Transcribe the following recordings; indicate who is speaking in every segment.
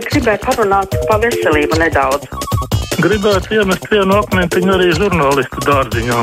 Speaker 1: gribēju parunāt par veselību nedaudz.
Speaker 2: Gribētu iemest vienu akmentiņu arī žurnālistu dārziņā.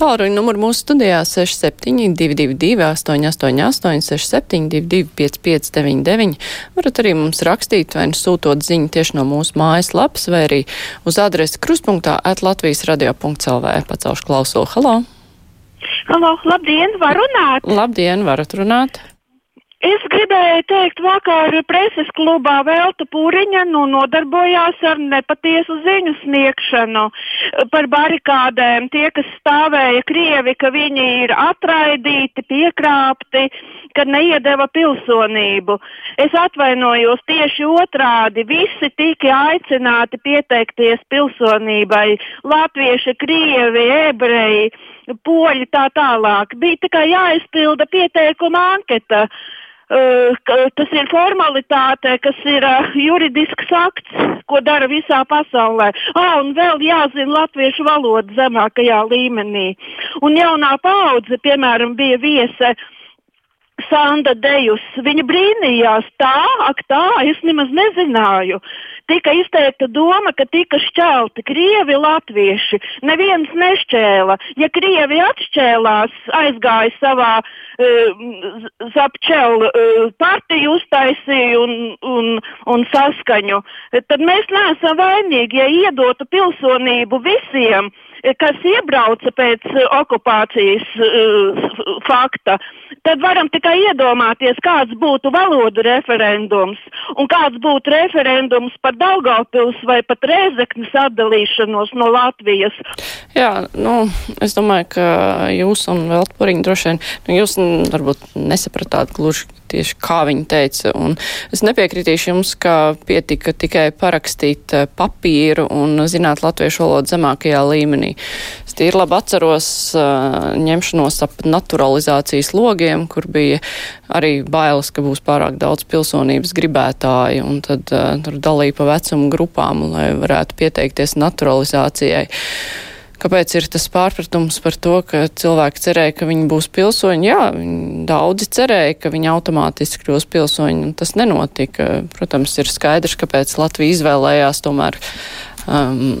Speaker 3: Tālruņa numuru mūsu studijā 6722, 888, 672, 559, varat arī mums rakstīt vai nu sūtot ziņu tieši no mūsu mājaslapas vai arī uz adresi kruspunktā at Latvijas radio.lv. Pacelšu klauso. Halo!
Speaker 4: Halo, labdien, var runāt?
Speaker 3: Labdien, varat runāt?
Speaker 4: Es gribēju teikt, vakar preses klubā Velta Pūriņa nu, nodarbojās ar nepatiesu ziņu sniegšanu par barikādēm. Tie, kas stāvēja Krievi, ka viņi ir atraidīti, piekrāpti, ka neiedeva pilsonību. Es atvainojos tieši otrādi. Visi tika aicināti pieteikties pilsonībai. Latvieši, Krievi, ebreji, poļi tā tālāk. Bija tikai jāizpilda pieteikuma anketa. Uh, tas ir formalitāte, kas ir uh, juridisks akts, ko dara visā pasaulē. Ah, un vēl jāzina latviešu valoda zemākajā līmenī. Un jaunā paudze, piemēram, bija viese Sanda Dejus. Viņa brīnījās, tā, ak, tā, es nemaz nezināju. Tika izteikta doma, ka tika šķelti krievi, latvieši. Neviens nešķēla. Ja krievi atšķēlās, aizgāja savā uh, zapčelu uh, partiju, uztaisīja un, un, un saskaņu, tad mēs neesam vainīgi, ja iedotu pilsonību visiem. Uh, kas iebrauca pēc eh, okupācijas uh, fakta, tad varam tikai iedomāties, kāds būtu valodu referendums un kāds būtu referendums par Daugavpils vai pat Rēzeknes atdalīšanos no Latvijas.
Speaker 3: Jā, nu, es domāju, ka jūs un Veltpuriņi droši vien, nu, jūs varbūt nesapratāt gluži tieši kā viņi teica. Un es nepiekritīšu jums, ka pietika tikai parakstīt eh, papīru un zināt latviešu valodu zemākajā līmenī. Es tīri labi atceros uh, ņemšanos ap naturalizācijas logiem, kur bija arī bailes, ka būs pārāk daudz pilsonības gribētāji, un tad uh, tur dalīja pa vecumu grupām, lai varētu pieteikties naturalizācijai. Kāpēc ir tas pārpratums par to, ka cilvēki cerēja, ka viņi būs pilsoņi? Jā, daudzi cerēja, ka viņi automātiski kļūs pilsoņi, un tas nenotika. Protams, ir skaidrs, kāpēc Latvija izvēlējās tomēr um,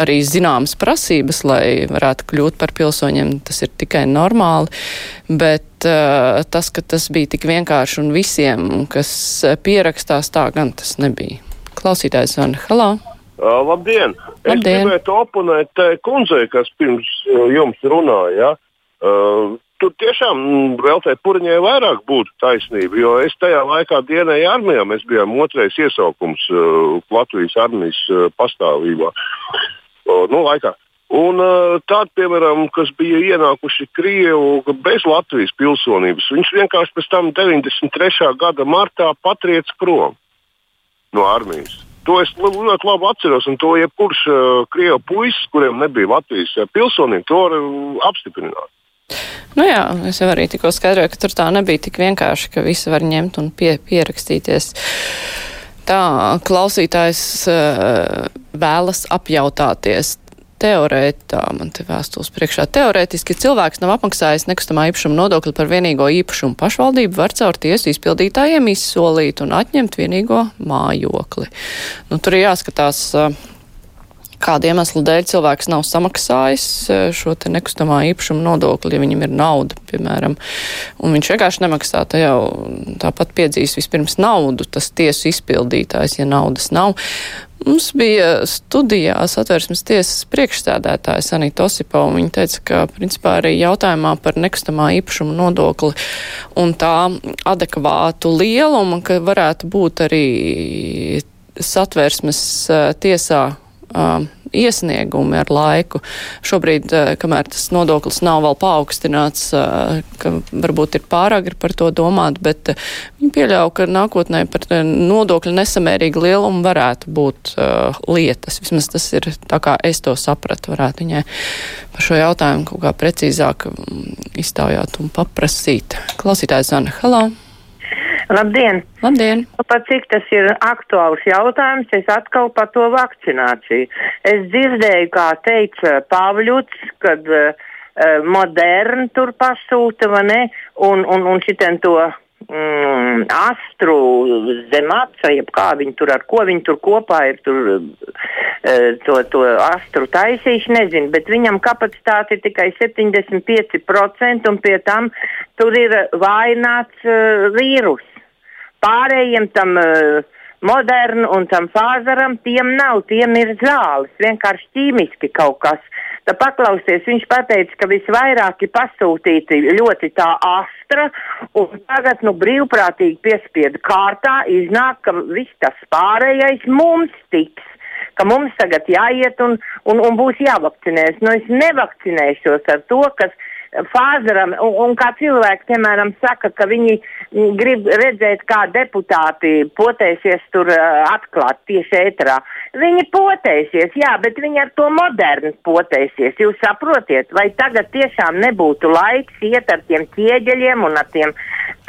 Speaker 3: arī zināmas prasības, lai varētu kļūt par pilsoņiem. Tas ir tikai normāli, bet uh, tas, ka tas bija tik vienkārši un visiem, kas pierakstās, tā gan tas nebija. Klausītājs Vana Halā.
Speaker 5: Uh, labdien!
Speaker 3: labdien!
Speaker 5: Es gribētu oponēt kundzei, kas pirms uh, jums runāja. Ja? Uh, tur tiešām mm, vēl tai puriņai vairāk būtu taisnība, jo es tajā laikā dienēju armijā. Mēs bijām otrais iesaukums uh, Latvijas armijas uh, pastāvībā. Uh, nu, laikā. Un tādi, piemēram, kas bija ienākuši Krievu bez Latvijas pilsonības, viņš vienkārši pēc tam 93. gada martā patriec prom no armijas. To es ļoti labi atceros, un to jebkurš uh, krievu puisis, kuriem nebija Latvijas pilsonība, to var uh, apstiprināt.
Speaker 3: Nu jā, es jau arī tikko skaidroju, ka tur tā nebija tik vienkārši, ka visi var ņemt un pie, pierakstīties. Tā klausītājs uh, vēlas apjautāties teorētā, man te vēstules priekšā, teorētiski cilvēks nav apmaksājis nekustamā īpašuma nodokli par vienīgo īpašumu pašvaldību, var caur tiesu izpildītājiem izsolīt un atņemt vienīgo mājokli. Nu, tur ir jāskatās. Kāda iemesla dēļ cilvēks nav samaksājis šo te nekustamā īpašuma nodokli, ja viņam ir nauda, piemēram, un viņš vienkārši nemaksā, tā jau tāpat piedzīs vispirms naudu, tas tiesu izpildītājs, ja naudas nav. Mums bija studijā satversmes tiesas priekšstādētājs Anita Osipova. Viņa teica, ka principā arī jautājumā par nekustamā īpašuma nodokli un tā adekvātu lielumu, ka varētu būt arī satversmes tiesā iesniegumi ar laiku. Šobrīd, kamēr tas nodoklis nav vēl paaugstināts, ka varbūt ir pāragri par to domāt, bet viņi pieļauj, ka nākotnē par nodokļu nesamērīgu lielumu varētu būt lietas. Vismaz tas ir tā kā es to sapratu, varētu viņai par šo jautājumu kaut kā precīzāk iztaujāt un paprasīt. Klausītājs Zana, halā!
Speaker 6: Labdien!
Speaker 3: Labdien!
Speaker 6: Pat cik tas ir aktuāls jautājums, es atkal par to vakcināciju. Es dzirdēju, kā teica Pāvļuts, kad uh, moderni tur pasūta, vai ne, un, un, un šitien to mm, astru zem aca, jeb kā viņi tur ar ko viņi tur kopā ir tur, uh, to, to astru taisījuši, nezinu, bet viņam kapacitāte ir tikai 75% un pie tam tur ir vaināts uh, vīrus. Pārējiem tam uh, modernu un tam fāzaram tiem nav, tiem ir zāles, vienkārši ķīmiski kaut kas. Tad paklausies, viņš pateica, ka visvairāk ir pasūtīti ļoti tā astra, un tagad, nu, brīvprātīgi piespiedu kārtā iznāk, ka viss tas pārējais mums tiks ka mums tagad jāiet un, un, un būs jāvakcinēs. Nu, es nevakcinēšos ar to, kas Fāzeram, un, un kā cilvēki, piemēram, saka, ka viņi grib redzēt, kā deputāti potēsies tur atklāt tieši ētrā. Viņi potēsies, jā, bet viņi ar to modernu potēsies. Jūs saprotiet, vai tagad tiešām nebūtu laiks iet ar tiem ķieģeļiem un ar tiem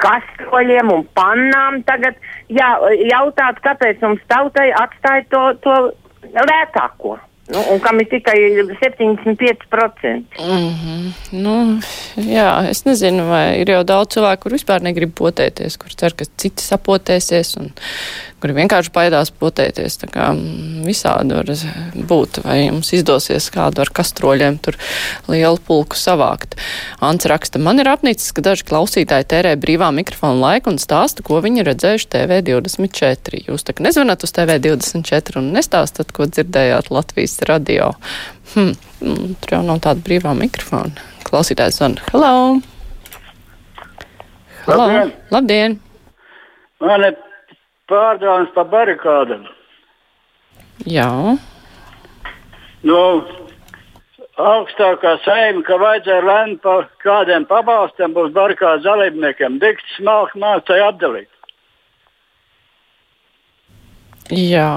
Speaker 6: kastroļiem un pannām tagad jā, jautāt, kāpēc mums tautai atstāja to, to lētāko. Nu, un kam ir tikai 75%.
Speaker 3: Mm -hmm. nu, jā, es nezinu, vai ir jau daudz cilvēku, kur vispār negrib potēties, kur cer, ka citi sapotēsies un kuri vienkārši baidās potēties. Tā kā mm, visādi var būt, vai jums izdosies kādu ar kastroļiem tur lielu pulku savākt. Ants raksta, man ir apnicis, ka daži klausītāji tērē brīvā mikrofona laiku un stāsta, ko viņi redzējuši TV24. Jūs tā kā nezvanāt uz TV24 un nestāstat, ko dzirdējāt Latvijas radio. Hm, mm, tur jau nav tāda brīvā mikrofona. Klausītājs zvan. Hello! Hello! Labdien! Labdien.
Speaker 7: Man ir pārdāvājums pa barikādam.
Speaker 3: Jā.
Speaker 7: Nu, augstākā saima, ka vajadzēja lemt par kādiem pabalstiem būs barikādu dalībniekiem. Dikts smalki mācīja atdalīt.
Speaker 3: Jā.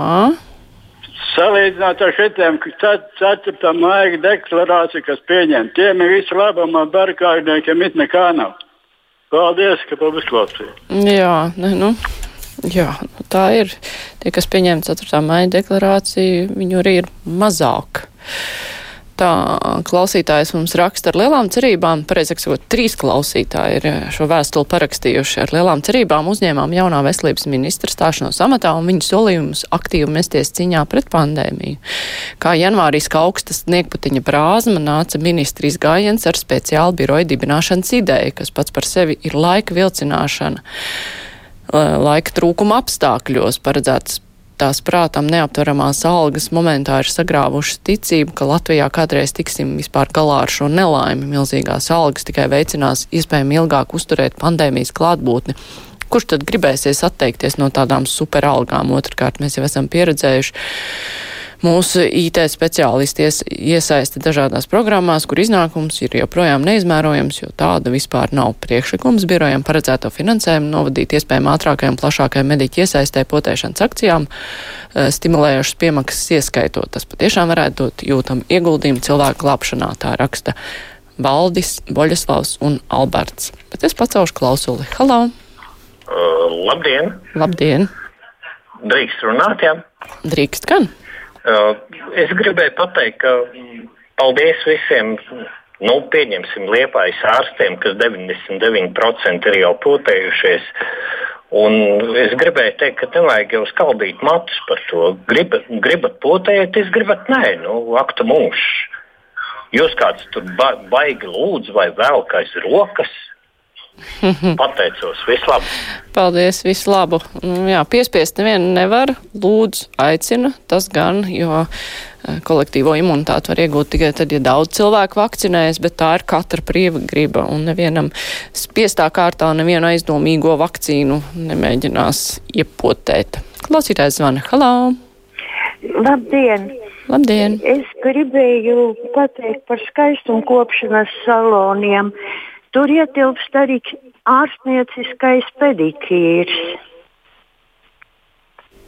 Speaker 7: Salīdzināt ar šitiem 4. maija deklarāciju, kas pieņemta, tiem ir visu labumu, barikādniekiem it nekā nav. Paldies, ka to uzklausījāt.
Speaker 3: Jā, ne, nu, jā, tā ir. Tie, kas pieņem 4. maija deklarāciju, viņu arī ir mazāk. Tā klausītājs mums raksta ar lielām cerībām, pareizāk sakot, trīs klausītāji ir eh, šo vēstuli parakstījuši. Ar lielām cerībām uzņēmām jaunā veselības ministra stāšanos amatā un viņu solījumus aktīvi mesties cīņā pret pandēmiju. Kā janvārī augstas sniegputiņa brāzma nāca ministrijas gājiens ar speciālu biroju dibināšanas ideju, kas pats par sevi ir laika vilcināšana laika trūkuma apstākļos paredzētas tās prātam neaptveramās algas momentā ir sagrāvušas ticību, ka Latvijā kādreiz tiksim vispār galā ar šo nelaimi. Milzīgās algas tikai veicinās iespējami ilgāk uzturēt pandēmijas klātbūtni. Kurš tad gribēsies atteikties no tādām superalgām? Otrkārt, mēs jau esam pieredzējuši Mūsu IT speciālisti iesaista dažādās programmās, kur iznākums ir joprojām neizmērojams, jo tāda vispār nav priekšlikums birojam paredzēto finansējumu novadīt iespējami ātrākai un plašākai mediķu iesaistē potēšanas akcijām, eh, stimulējušas piemaksas ieskaitot. Tas patiešām varētu dot jūtam ieguldījumu cilvēku glābšanā, tā raksta Valdis, Boļaslavs un Alberts. Bet es pacaušu klausuli. Halo!
Speaker 8: Uh, labdien!
Speaker 3: Labdien!
Speaker 8: Drīkst runāt, jā?
Speaker 3: Drīkst gan.
Speaker 8: Uh, es gribēju pateikt, ka paldies visiem. Nu, pieņemsim liepais ārstiem, kas 99% ir jau potējušies. Un es gribēju teikt, ka nevajag jau skaldīt matus par to. Gribat, gribat potēties, gribat nē, nu, akta mūžs. Jūs kāds tur ba baigi lūdzu vai vēl kāds rokas. Pateicos, visu labu!
Speaker 3: Paldies, visu labu! Nu, jā, piespiest nevienu nevar, lūdzu, aicina, tas gan, jo eh, kolektīvo imunitāti var iegūt tikai tad, ja daudz cilvēku vakcinējas, bet tā ir katra brīva griba, un nevienam spiestā kārtā nevienu aizdomīgo vakcīnu nemēģinās iepotēt. Klausītājs zvana, halā!
Speaker 9: Labdien!
Speaker 3: Labdien!
Speaker 9: Es gribēju pateikt par skaistumu kopšanas saloniem. Tur ietilpst arī ārstnieciskais pedikīrs.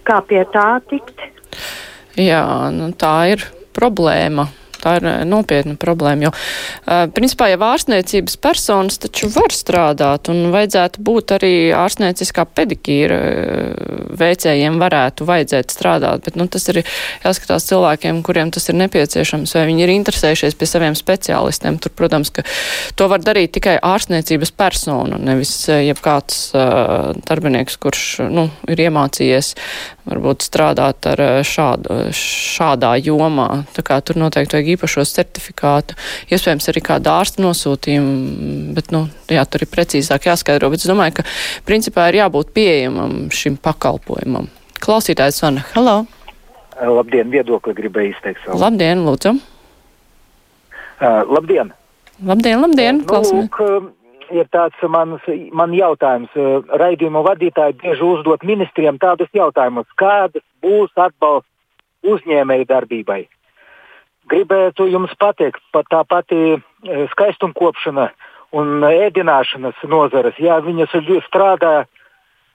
Speaker 9: Kā pie tā tikt?
Speaker 3: Jā, nu, tā ir problēma. Tā ir nopietna problēma, jo, principā, jau ārstniecības personas taču var strādāt un vajadzētu būt arī ārstnieciskā pedikīra veicējiem varētu vajadzēt strādāt, bet, nu, tas ir jāskatās cilvēkiem, kuriem tas ir nepieciešams, vai viņi ir interesējušies pie saviem speciālistiem. Tur, protams, ka to var darīt tikai ārstniecības persona, nevis jebkāds uh, darbinieks, kurš, nu, ir iemācījies varbūt strādāt ar šādu, šādā jomā. Tā kā tur noteikti vajag īpašos certifikātu, iespējams arī kādu ārstu nosūtījumu, bet, nu, jā, tur ir precīzāk jāskaidro, bet es domāju, ka principā ir jābūt pieejamam šim pakalpojumam. Klausītājs Vana, hello!
Speaker 10: Labdien, viedokli gribēju izteikt savu.
Speaker 3: Labdien, lūdzu!
Speaker 10: Uh, labdien!
Speaker 3: Labdien, labdien!
Speaker 10: Uh, nu, ir tāds mans, man jautājums. Raidījumu vadītāji bieži uzdot ministriem tādus jautājumus, kādas būs atbalsts uzņēmēju darbībai. Gribētu jums pateikt, pat tā pati skaistumkopšana un ēdināšanas nozares, jā, viņas strādā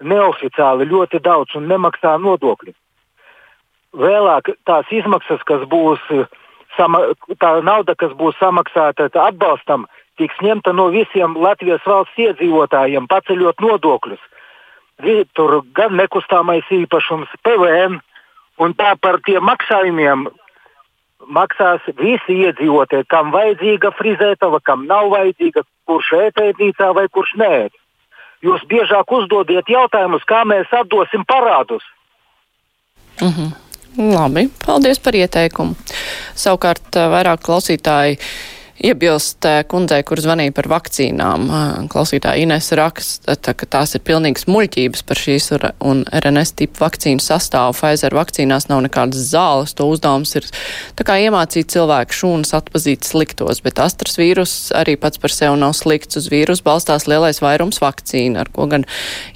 Speaker 10: neoficiāli ļoti daudz un nemaksā nodokļus. Vēlāk tās izmaksas, kas būs, sama, tā nauda, kas būs samaksāta atbalstam, tiks ņemta no visiem Latvijas valsts iedzīvotājiem, paceļot nodokļus. Tur gan nekustamais īpašums, PVN, un tā par tiem maksājumiem maksās visi iedzīvotāji, kam vajadzīga frizētava, kam nav vajadzīga, kurš ētēdnīcā vai kurš nē. Jūs biežāk uzdodiet jautājumus, kā mēs atdosim parādus.
Speaker 3: Mm -hmm. Labi, paldies par ieteikumu. Savukārt vairāk klausītāji iebilst eh, kundzei, kur zvanīja par vakcīnām. Eh, klausītāja Ines raksta, ka tās ir pilnīgas muļķības par šīs un RNS tipu vakcīnu sastāvu. Pfizer vakcīnās nav nekādas zāles. To uzdevums ir tā kā iemācīt cilvēku šūnas atpazīt sliktos, bet astras vīrus arī pats par sevi nav slikts. Uz vīrusu balstās lielais vairums vakcīnu, ar ko gan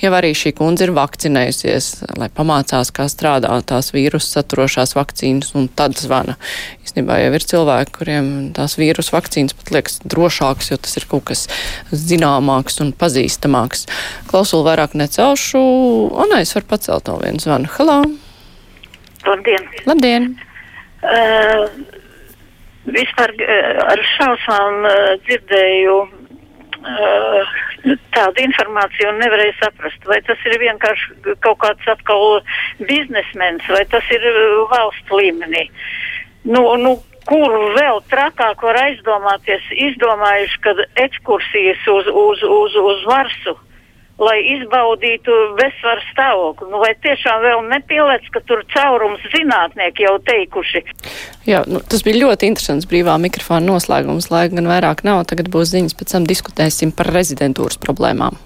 Speaker 3: jau arī šī kundze ir vakcinējusies, lai pamācās, kā strādā tās vīrusu saturošās vakcīnas, un tad zvana. Īstenībā jau ir cilvēki, kuriem tās vīrusu vakcīnas pat liekas drošākas, jo tas ir kaut kas zināmāks un pazīstamāks. Klausulu vairāk necelšu, un es varu pacelt no vienu zvanu. Halā!
Speaker 11: Labdien!
Speaker 3: Labdien!
Speaker 11: Uh, vispār uh, ar šausmām uh, dzirdēju uh, tādu informāciju un nevarēju saprast, vai tas ir vienkārši kaut kāds atkal biznesmenis, vai tas ir valsts līmenī. Nu, nu, kur vēl trakāk var aizdomāties, izdomājuši, ka ekskursijas uz, uz, uz, uz Varsu, lai izbaudītu bezsvaru stāvokli. Nu, vai tiešām vēl nepielēc, ka tur caurums zinātnieki jau teikuši?
Speaker 3: Jā, nu, tas bija ļoti interesants brīvā mikrofona noslēgums, lai gan vairāk nav. Tagad būs ziņas, pēc tam diskutēsim par rezidentūras problēmām.